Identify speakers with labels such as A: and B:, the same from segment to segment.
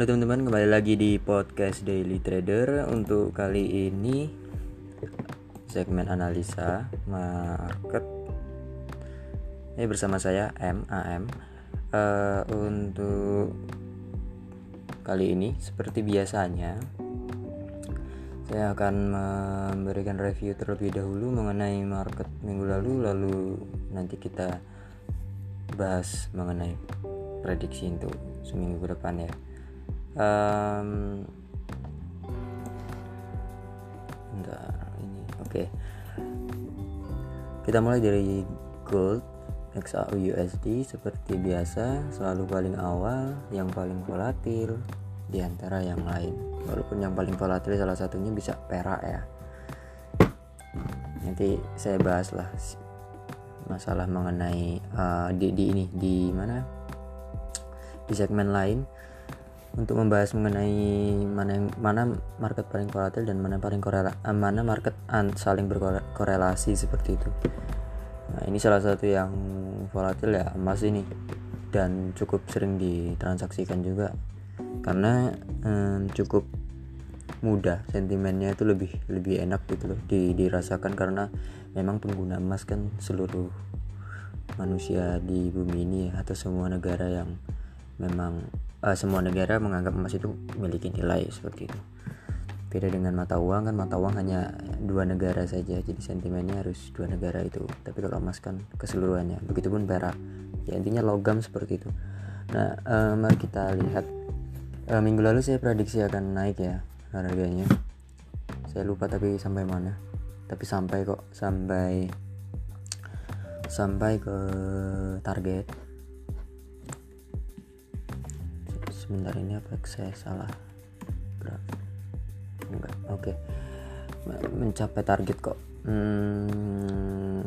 A: Halo teman-teman, kembali lagi di podcast Daily Trader. Untuk kali ini segmen analisa market. Ini bersama saya M AM. Uh, untuk kali ini seperti biasanya saya akan memberikan review terlebih dahulu mengenai market minggu lalu lalu nanti kita bahas mengenai prediksi untuk seminggu ke depan ya um, ini oke. Okay. kita mulai dari gold XAU USD seperti biasa selalu paling awal yang paling volatil di antara yang lain. Walaupun yang paling volatil salah satunya bisa perak ya. Nanti saya bahas lah masalah mengenai uh, di, di ini di mana? Di segmen lain untuk membahas mengenai mana mana market paling volatil dan mana paling korela, eh, mana market saling berkorelasi seperti itu. Nah, ini salah satu yang volatil ya emas ini dan cukup sering ditransaksikan juga karena um, cukup mudah sentimennya itu lebih lebih enak gitu loh di, dirasakan karena memang pengguna emas kan seluruh manusia di bumi ini ya, atau semua negara yang memang uh, semua negara menganggap emas itu memiliki nilai seperti itu. Beda dengan mata uang kan mata uang hanya dua negara saja jadi sentimennya harus dua negara itu. Tapi kalau emas kan keseluruhannya. Begitupun perak. Ya intinya logam seperti itu. Nah uh, mari kita lihat. Uh, minggu lalu saya prediksi akan naik ya harganya. Saya lupa tapi sampai mana. Tapi sampai kok sampai sampai ke target sebentar ini apa? Saya salah. Berapa enggak. Oke. Okay. mencapai target kok. Hmm,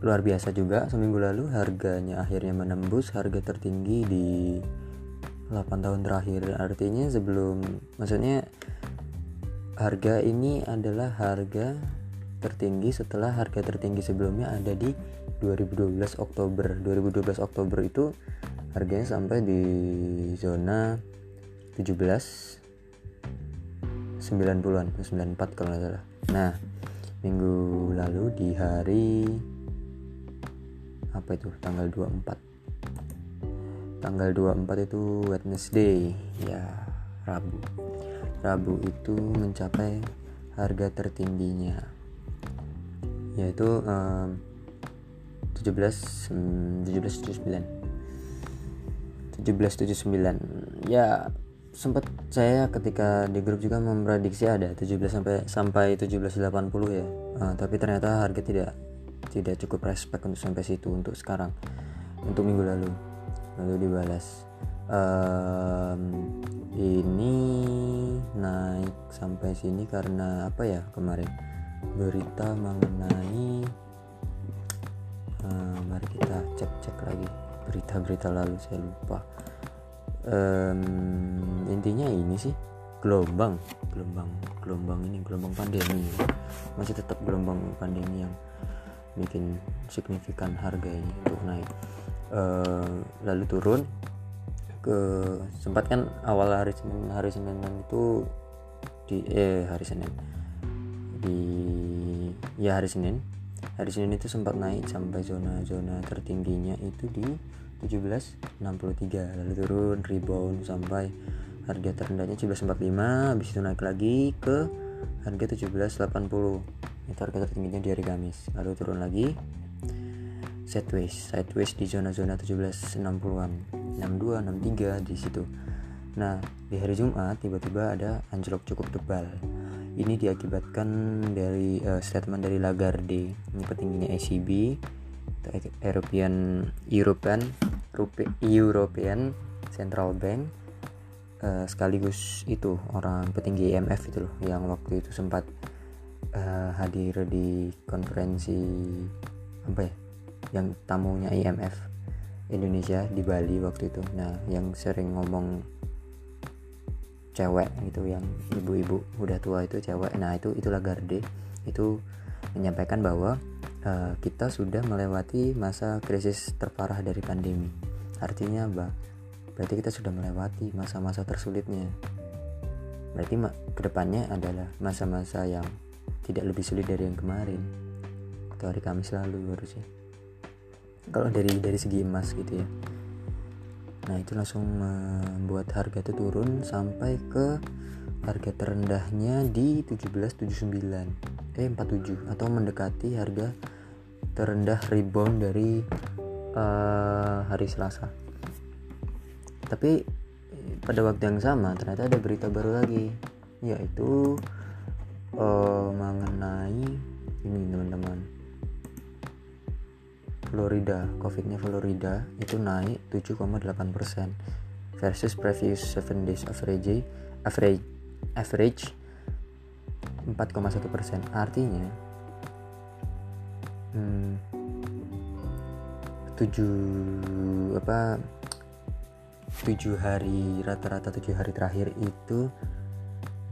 A: luar biasa juga. Seminggu lalu harganya akhirnya menembus harga tertinggi di 8 tahun terakhir. Artinya sebelum maksudnya harga ini adalah harga tertinggi setelah harga tertinggi sebelumnya ada di 2012 Oktober. 2012 Oktober itu harganya sampai di zona 17 90-an 94 kalau nggak salah. Nah minggu lalu di hari apa itu? Tanggal 24 tanggal 24 itu Wednesday ya Rabu. Rabu itu mencapai harga tertingginya yaitu um, 17 1779 1779 ya sempat saya ketika di grup juga memprediksi ada 17 sampai sampai 1780 ya. Uh, tapi ternyata harga tidak tidak cukup respect untuk sampai situ untuk sekarang untuk minggu lalu. Lalu dibalas. Um, ini naik sampai sini karena apa ya kemarin? Berita mengenai uh, mari kita cek cek lagi berita-berita lalu saya lupa. Um, intinya ini sih gelombang. Gelombang gelombang ini gelombang pandemi. Masih tetap gelombang pandemi yang bikin signifikan harga ini untuk naik. Uh, lalu turun ke sempat kan awal hari Senin hari Senin itu di eh hari Senin. Di ya hari Senin hari Senin itu sempat naik sampai zona-zona tertingginya itu di 1763 lalu turun rebound sampai harga terendahnya 1745 habis itu naik lagi ke harga 1780 itu harga tertingginya di hari Kamis lalu turun lagi sideways sideways di zona-zona 1760-an 62 63 di situ. Nah di hari Jumat tiba-tiba ada anjlok cukup tebal ini diakibatkan dari uh, statement dari Lagarde. Ini petingginya ECB European European European Central Bank. Uh, sekaligus itu orang petinggi IMF itu loh yang waktu itu sempat uh, hadir di konferensi apa ya yang tamunya IMF Indonesia di Bali waktu itu. Nah yang sering ngomong cewek gitu yang ibu-ibu udah tua itu cewek. Nah itu itulah Garde. Itu menyampaikan bahwa uh, kita sudah melewati masa krisis terparah dari pandemi. Artinya apa? Berarti kita sudah melewati masa-masa tersulitnya. Berarti ke depannya adalah masa-masa yang tidak lebih sulit dari yang kemarin. Atau hari Kamis lalu harusnya. Kalau dari dari segi emas gitu ya nah itu langsung membuat harga itu turun sampai ke harga terendahnya di 1779 eh 47 atau mendekati harga terendah rebound dari uh, hari Selasa. Tapi pada waktu yang sama ternyata ada berita baru lagi yaitu uh, mengenai ini teman-teman Florida covidnya Florida itu naik 7,8% versus previous 7 days average average average 4,1% artinya hmm, 7 apa 7 hari rata-rata 7 hari terakhir itu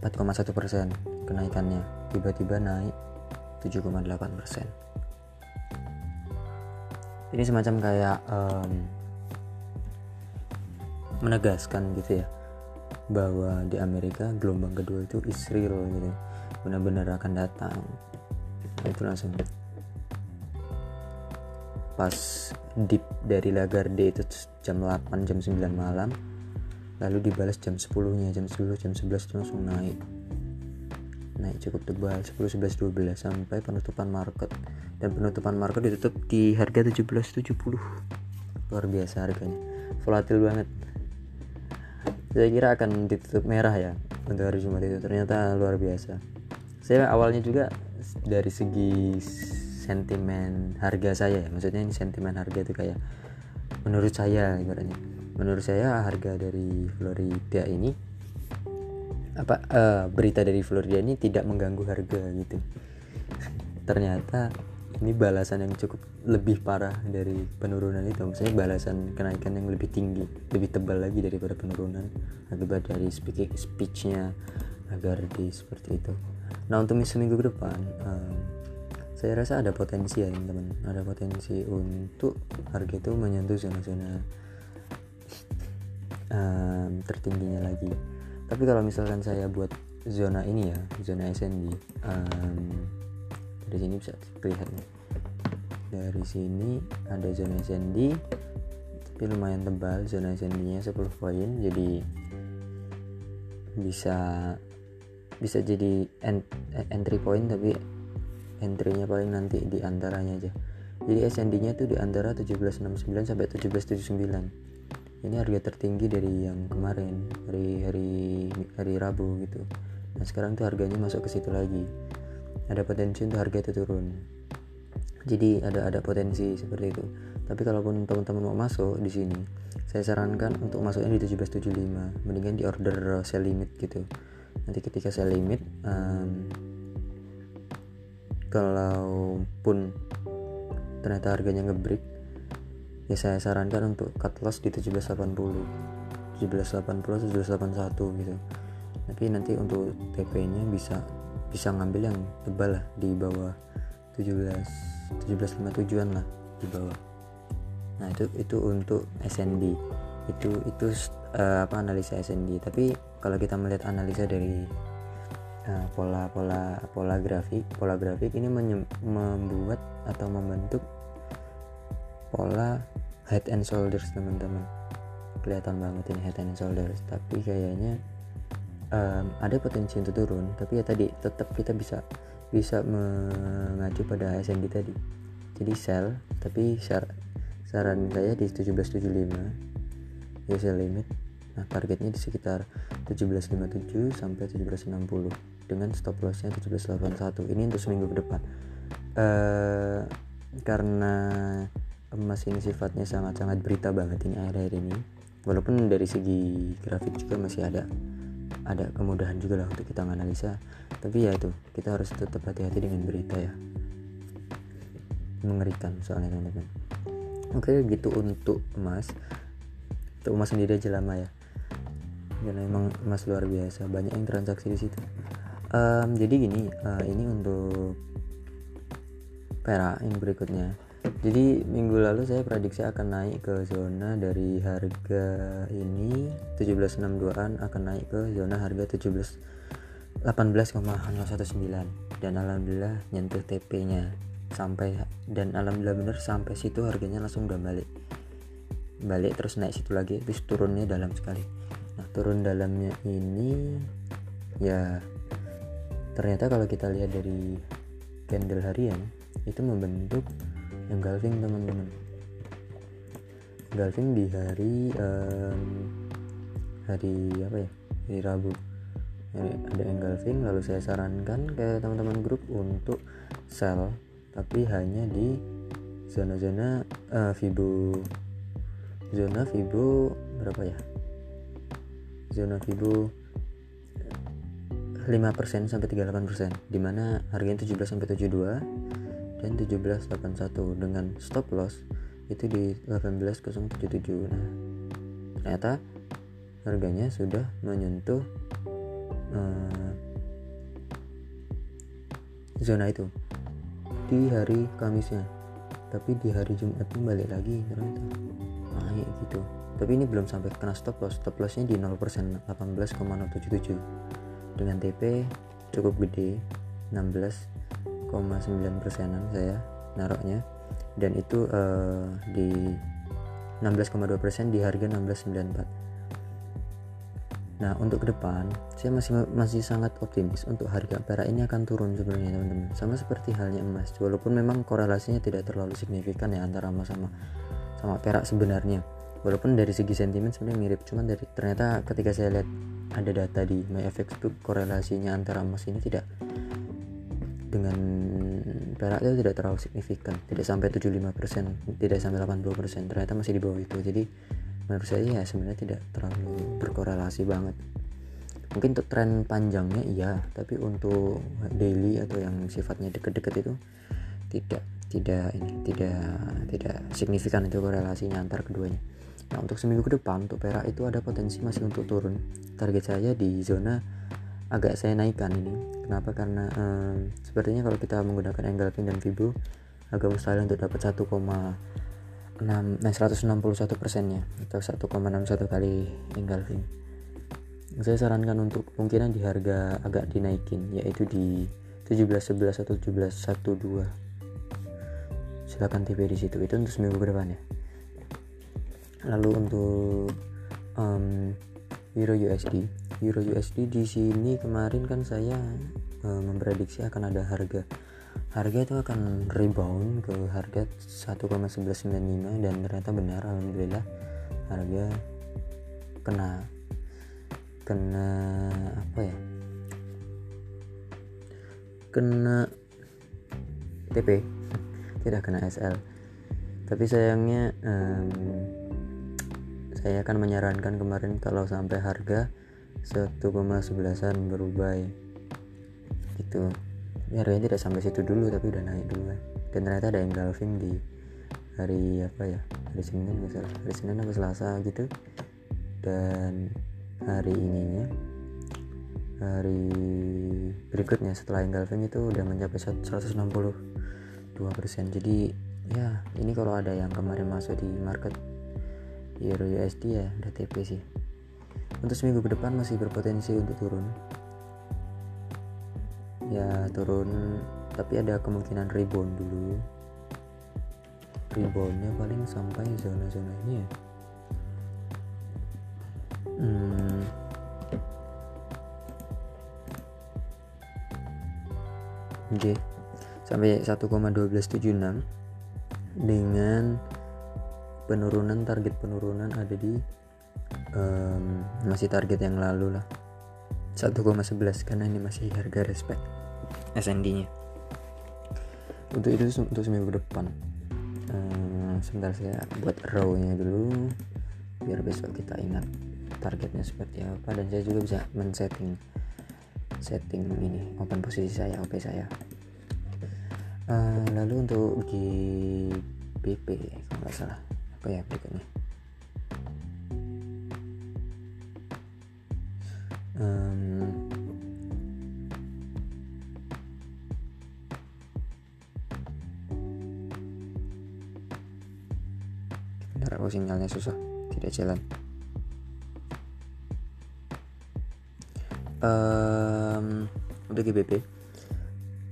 A: 4,1 persen kenaikannya. Tiba-tiba naik 7,8 ini semacam kayak um, menegaskan gitu ya bahwa di Amerika gelombang kedua itu is real gitu. Benar-benar akan datang. Nah, itu langsung. Pas deep dari Lagarde itu jam 8 jam 9 malam lalu dibalas jam 10 nya jam 10 jam 11 itu langsung naik. Naik cukup tebal 10 11 12 sampai penutupan market dan penutupan market ditutup di harga 17.70 luar biasa harganya. Volatil banget. Saya kira akan ditutup merah ya untuk hari Jumat itu. Ternyata luar biasa. Saya awalnya juga dari segi sentimen harga saya maksudnya ini sentimen harga itu kayak menurut saya ibaratnya. Menurut saya harga dari Florida ini apa uh, berita dari Florida ini tidak mengganggu harga gitu. Ternyata ini balasan yang cukup lebih parah dari penurunan itu. Maksudnya balasan kenaikan yang lebih tinggi lebih tebal lagi daripada penurunan akibat dari speaking speechnya agar di seperti itu. Nah untuk seminggu ke depan um, saya rasa ada potensi ya teman-teman. Ada potensi untuk harga itu menyentuh zona-zona um, tertingginya lagi. Tapi kalau misalkan saya buat zona ini ya zona SND um, dari sini bisa terlihat nih dari sini ada zona SND tapi lumayan tebal zona SND nya 10 poin. Jadi bisa bisa jadi entry point tapi entry-nya paling nanti di antaranya aja. Jadi SND nya tuh di antara 1769 sampai 1779 ini harga tertinggi dari yang kemarin hari hari hari Rabu gitu. Nah sekarang tuh harganya masuk ke situ lagi ada potensi untuk harga itu turun. Jadi ada ada potensi seperti itu. Tapi kalaupun teman-teman mau masuk di sini saya sarankan untuk masuknya di 1775 mendingan di order sell limit gitu. Nanti ketika sell limit um, kalaupun ternyata harganya ngebreak ya saya sarankan untuk cut loss di 1780 1780 1781 gitu. Tapi nanti untuk TP nya bisa bisa ngambil yang tebal lah di bawah 17 1757an lah di bawah. Nah itu itu untuk SND itu itu uh, apa analisa SND tapi kalau kita melihat analisa dari uh, pola pola pola grafik pola grafik ini membuat atau membentuk pola head and shoulders teman-teman. Kelihatan banget ini head and shoulders tapi kayaknya um, ada potensi untuk turun tapi ya tadi tetap kita bisa bisa mengacu pada SND tadi. Jadi sell tapi sar saran saya di 1775 ya sell limit. Nah targetnya di sekitar 1757 sampai 1760 dengan stop lossnya 1781 ini untuk seminggu ke depan. Uh, karena emas ini sifatnya sangat-sangat berita banget ini akhir-akhir ini. Walaupun dari segi grafik juga masih ada ada kemudahan juga lah untuk kita analisa tapi ya itu kita harus tetap hati-hati dengan berita ya. Mengerikan soalnya teman-teman oke gitu untuk emas untuk emas sendiri aja lama ya. Karena emang emas luar biasa banyak yang transaksi di situ. Um, jadi gini uh, ini untuk perak yang berikutnya jadi minggu lalu saya prediksi akan naik ke zona dari harga ini 1762an akan naik ke zona harga 17 18,019 dan alhamdulillah nyentuh TP nya sampai dan alhamdulillah bener sampai situ harganya langsung udah balik. Balik terus naik situ lagi terus turunnya dalam sekali. Nah turun dalamnya ini ya ternyata kalau kita lihat dari candle harian itu membentuk engulfing teman-teman. Engulfing di hari um, hari apa ya? Hari Rabu. Ada engulfing lalu saya sarankan ke teman-teman grup untuk sell tapi hanya di zona-zona uh, Fibo zona Fibo berapa ya? Zona Fibo 5% sampai 38% di mana harganya 17 sampai 72 dan 1781 dengan stop loss itu di 18077 nah ternyata harganya sudah menyentuh uh, zona itu di hari Kamisnya. Tapi di hari Jumatnya balik lagi ternyata naik gitu. Tapi ini belum sampai kena stop loss. Stop lossnya di 0% 18,077 dengan TP cukup gede 16 9 persenan saya naroknya dan itu uh, di 16,2 persen di harga 1694 Nah untuk ke depan saya masih masih sangat optimis untuk harga perak ini akan turun sebenarnya teman-teman. Sama seperti halnya emas walaupun memang korelasinya tidak terlalu signifikan ya antara emas sama sama perak sebenarnya. Walaupun dari segi sentimen sebenarnya mirip cuman dari ternyata ketika saya lihat ada data di MyFX itu korelasinya antara emas ini tidak dengan perak itu tidak terlalu signifikan. Tidak sampai 75% tidak sampai 80% ternyata masih di bawah itu. Jadi menurut saya ya sebenarnya tidak terlalu berkorelasi banget. Mungkin untuk tren panjangnya iya tapi untuk daily atau yang sifatnya deket-deket itu tidak tidak ini tidak tidak signifikan itu korelasinya antar keduanya. Nah untuk seminggu ke depan untuk perak itu ada potensi masih untuk turun. Target saya di zona agak saya naikkan ini. Kenapa? Karena um, sepertinya kalau kita menggunakan engulfing dan Fibo agak mustahil untuk dapat 1,6 nah 161 persennya atau 1,61 kali engulfing saya sarankan untuk kemungkinan di harga agak dinaikin yaitu di 1711 atau 1712 silakan TP di situ itu untuk seminggu ke depan ya. Lalu untuk um, Euro USD Euro USD di sini kemarin kan saya e, memprediksi akan ada harga. Harga itu akan rebound ke harga 1,1195 dan ternyata benar alhamdulillah harga kena kena apa ya? Kena TP tidak kena SL tapi sayangnya um, saya akan menyarankan kemarin kalau sampai harga 1,11an berubah ya. Gitu. Ya harganya tidak sampai situ dulu tapi udah naik dulu kan dan ternyata ada engulfing di hari apa ya? Hari Senin misalnya hari Senin atau Selasa gitu. Dan hari ininya hari berikutnya setelah engulfing itu udah mencapai 162 persen. Jadi ya ini kalau ada yang kemarin masuk di market Euro USD ya udah TP sih untuk seminggu ke depan masih berpotensi untuk turun ya turun tapi ada kemungkinan rebound dulu reboundnya paling sampai zona-zona ini ya hmm. oke okay. sampai 1,1276 dengan penurunan target penurunan ada di um, masih target yang lalu lah. 1,11 karena ini masih harga respect SND nya. Untuk itu untuk seminggu depan. Um, sebentar saya buat row nya dulu biar besok kita ingat targetnya seperti apa dan saya juga bisa men-setting setting ini open posisi saya OP saya. Uh, lalu untuk di BP kalau nggak salah apa ya berikutnya? Um, bentar oh sinyalnya susah tidak jalan. Um, untuk GBP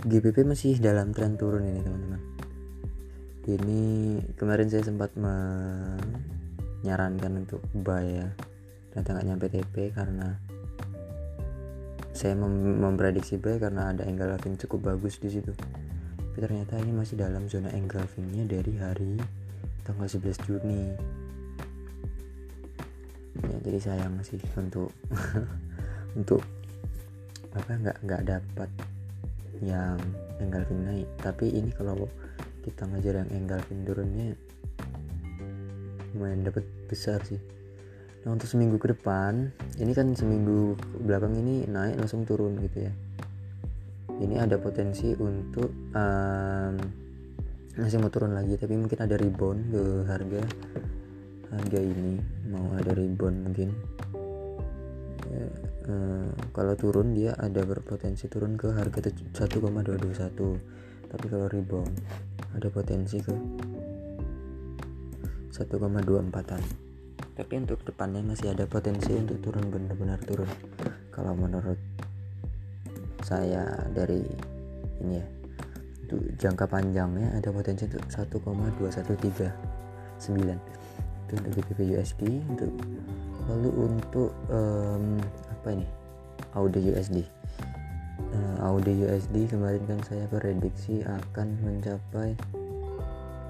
A: GBP masih dalam tren turun ini teman-teman ini kemarin saya sempat menyarankan untuk buy ya. Ternyata nggak nyampe TP karena saya mem memprediksi buy karena ada engulfing cukup bagus di situ. Tapi ternyata ini masih dalam zona engulfingnya dari hari tanggal 11 Juni. Ya jadi sayang sih untuk untuk apa nggak nggak dapat yang engulfing naik. Tapi ini kalau kita ngajar yang engulfing turunnya lumayan dapat besar sih. Nah untuk seminggu ke depan ini kan seminggu belakang ini naik langsung turun gitu ya. Ini ada potensi untuk um, masih mau turun lagi tapi mungkin ada rebound ke harga harga ini mau ada rebound mungkin. Ya, uh, kalau turun dia ada berpotensi turun ke harga 1,221 tapi kalau rebound ada potensi ke? 1,24an tapi untuk depannya masih ada potensi untuk turun benar-benar turun. Kalau menurut saya dari ini ya untuk jangka panjangnya ada potensi untuk 1,2139 itu untuk GBP USD untuk lalu untuk um, apa ini? AUD USD AUD USD kemarin kan saya prediksi akan mencapai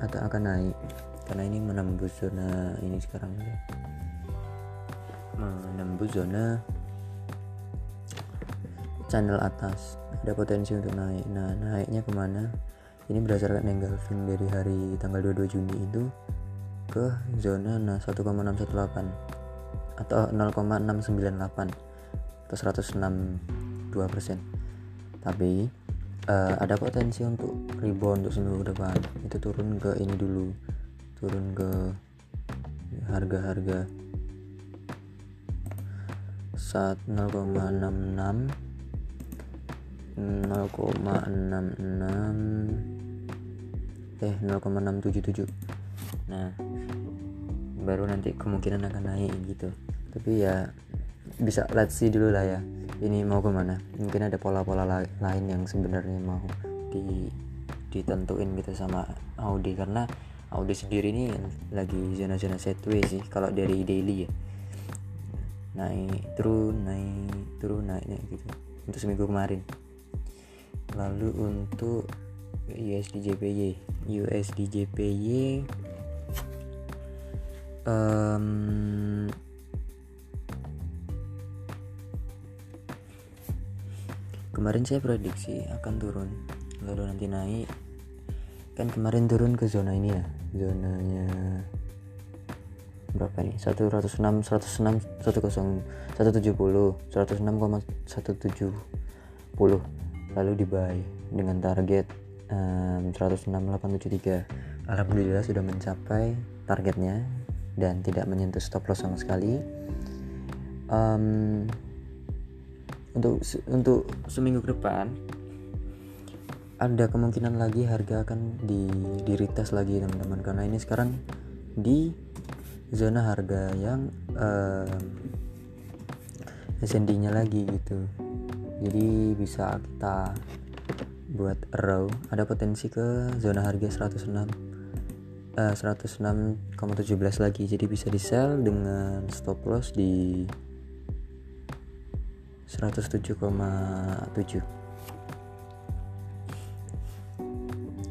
A: atau akan naik. Karena ini menembus zona ini sekarang ya menembus zona channel atas. Ada potensi untuk naik. Nah naiknya ke mana? Ini berdasarkan engulfing dari hari tanggal 22 Juni itu ke zona nah 1,618 atau 0,698 atau 162 persen tapi uh, ada potensi untuk rebound untuk seminggu depan. Itu turun ke ini dulu. Turun ke harga-harga. Saat 0,66 0,66 eh 0,677 nah baru nanti kemungkinan akan naik gitu. Tapi ya bisa let's see dulu lah ya ini mau ke mana? Mungkin ada pola-pola lain yang sebenarnya mau di ditentuin gitu sama Audi. Karena Audi sendiri ini lagi zona-zona setway sih kalau dari daily ya. Naik turun naik turun naiknya gitu. Untuk seminggu kemarin. Lalu untuk USD JPY USD JPY um, kemarin saya prediksi akan turun. Lalu nanti naik. Kan kemarin turun ke zona ini ya zonanya berapa nih? 106 106 10 170 106,170 lalu di buy dengan target um, 16873 Alhamdulillah sudah mencapai targetnya dan tidak menyentuh stop loss sama sekali. Um, untuk untuk seminggu ke depan ada kemungkinan lagi harga akan di di retest lagi teman-teman. Karena ini sekarang di zona harga yang uh, SND-nya lagi gitu. Jadi bisa kita buat row. Ada potensi ke zona harga 106 uh, 106,17 lagi. Jadi bisa di sell dengan stop loss di 107,7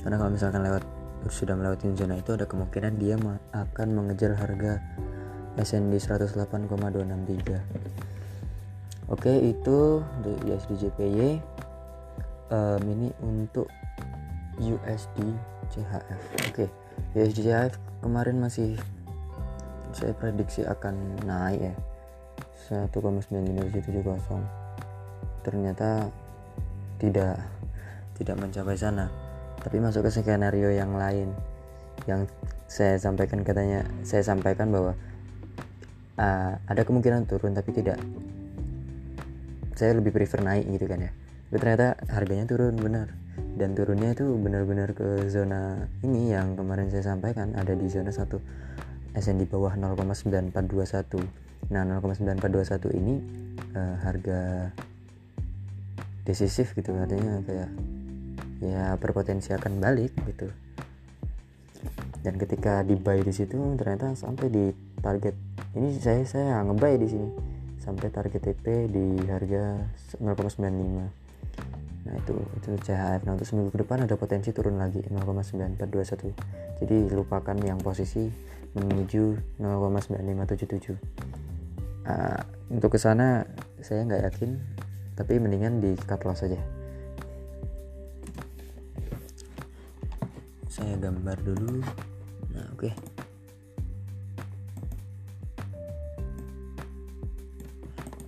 A: karena kalau misalkan lewat sudah melewati zona itu ada kemungkinan dia akan mengejar harga SND 108,263 oke itu untuk USD JPY um, ini untuk USD CHF oke USD CHF kemarin masih saya prediksi akan naik ya 1,95770 ternyata tidak tidak mencapai sana. Tapi masuk ke skenario yang lain. Yang saya sampaikan katanya saya sampaikan bahwa uh, ada kemungkinan turun tapi tidak. Saya lebih prefer naik gitu kan ya. Tapi ternyata harganya turun benar. Dan turunnya itu benar-benar ke zona ini yang kemarin saya sampaikan ada di zona 1 SN di bawah 0,9421 nah 0,9421 ini uh, harga decisif gitu artinya kayak ya berpotensi akan balik gitu. Dan ketika di buy di situ ternyata sampai di target ini saya saya ngebuy di sini sampai target TP di harga 0,95 nah itu itu CHF nah untuk seminggu ke depan ada potensi turun lagi 0,9421 jadi lupakan yang posisi menuju 0,9577 uh, untuk ke sana saya nggak yakin tapi mendingan di loss saja saya gambar dulu. Nah oke. Okay.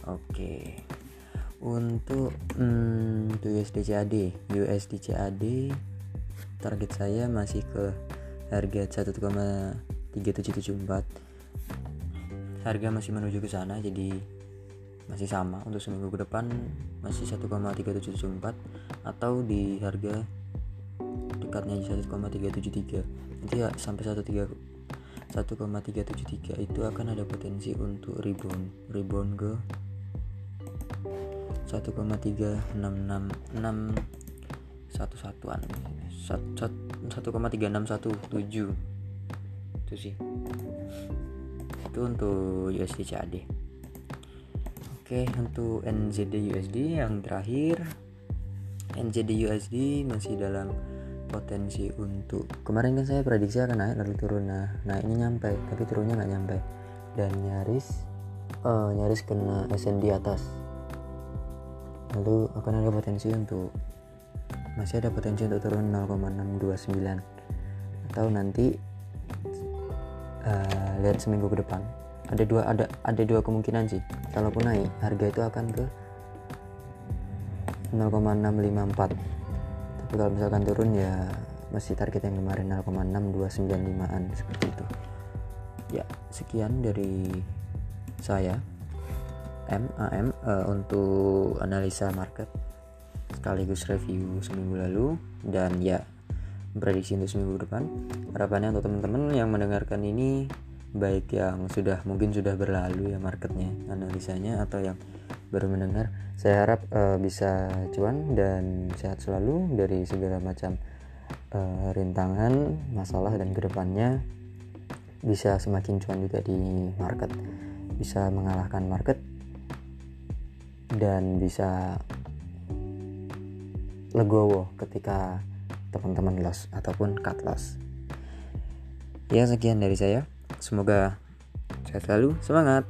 A: oke. Okay untuk hmm, USD CAD USD CAD target saya masih ke harga 1,3774 harga masih menuju ke sana jadi masih sama. Untuk seminggu ke depan masih 1,3774 atau di harga dekatnya 1,373 nanti ya sampai 13 1,373 itu akan ada potensi untuk rebound. Rebound ke 1,3666 satu satuan. 1,3617 itu sih itu untuk USD CAD oke untuk NZD USD yang terakhir. NZD USD masih dalam potensi untuk kemarin kan saya prediksi akan naik lalu turun. Nah ini nyampe tapi turunnya nggak nyampe. Dan nyaris uh, nyaris kena SN atas. Lalu akan ada potensi untuk masih ada potensi untuk turun 0,629 atau nanti uh, lihat seminggu ke depan. Ada dua ada ada dua kemungkinan sih. Kalaupun naik harga itu akan ke 0,654 tapi kalau misalkan turun ya masih target yang kemarin 0,6295an seperti itu. Ya sekian dari saya. M AM uh, untuk analisa market sekaligus review seminggu lalu. Dan ya prediksi untuk seminggu depan. Harapannya untuk teman-teman yang mendengarkan ini baik yang sudah mungkin sudah berlalu ya marketnya analisanya atau yang baru mendengar saya harap uh, bisa cuan dan sehat selalu dari segala macam uh, rintangan masalah dan ke depannya bisa semakin cuan juga di market. Bisa mengalahkan market dan bisa legowo ketika teman-teman loss ataupun cut loss. Ya sekian dari saya. Semoga sehat selalu, semangat.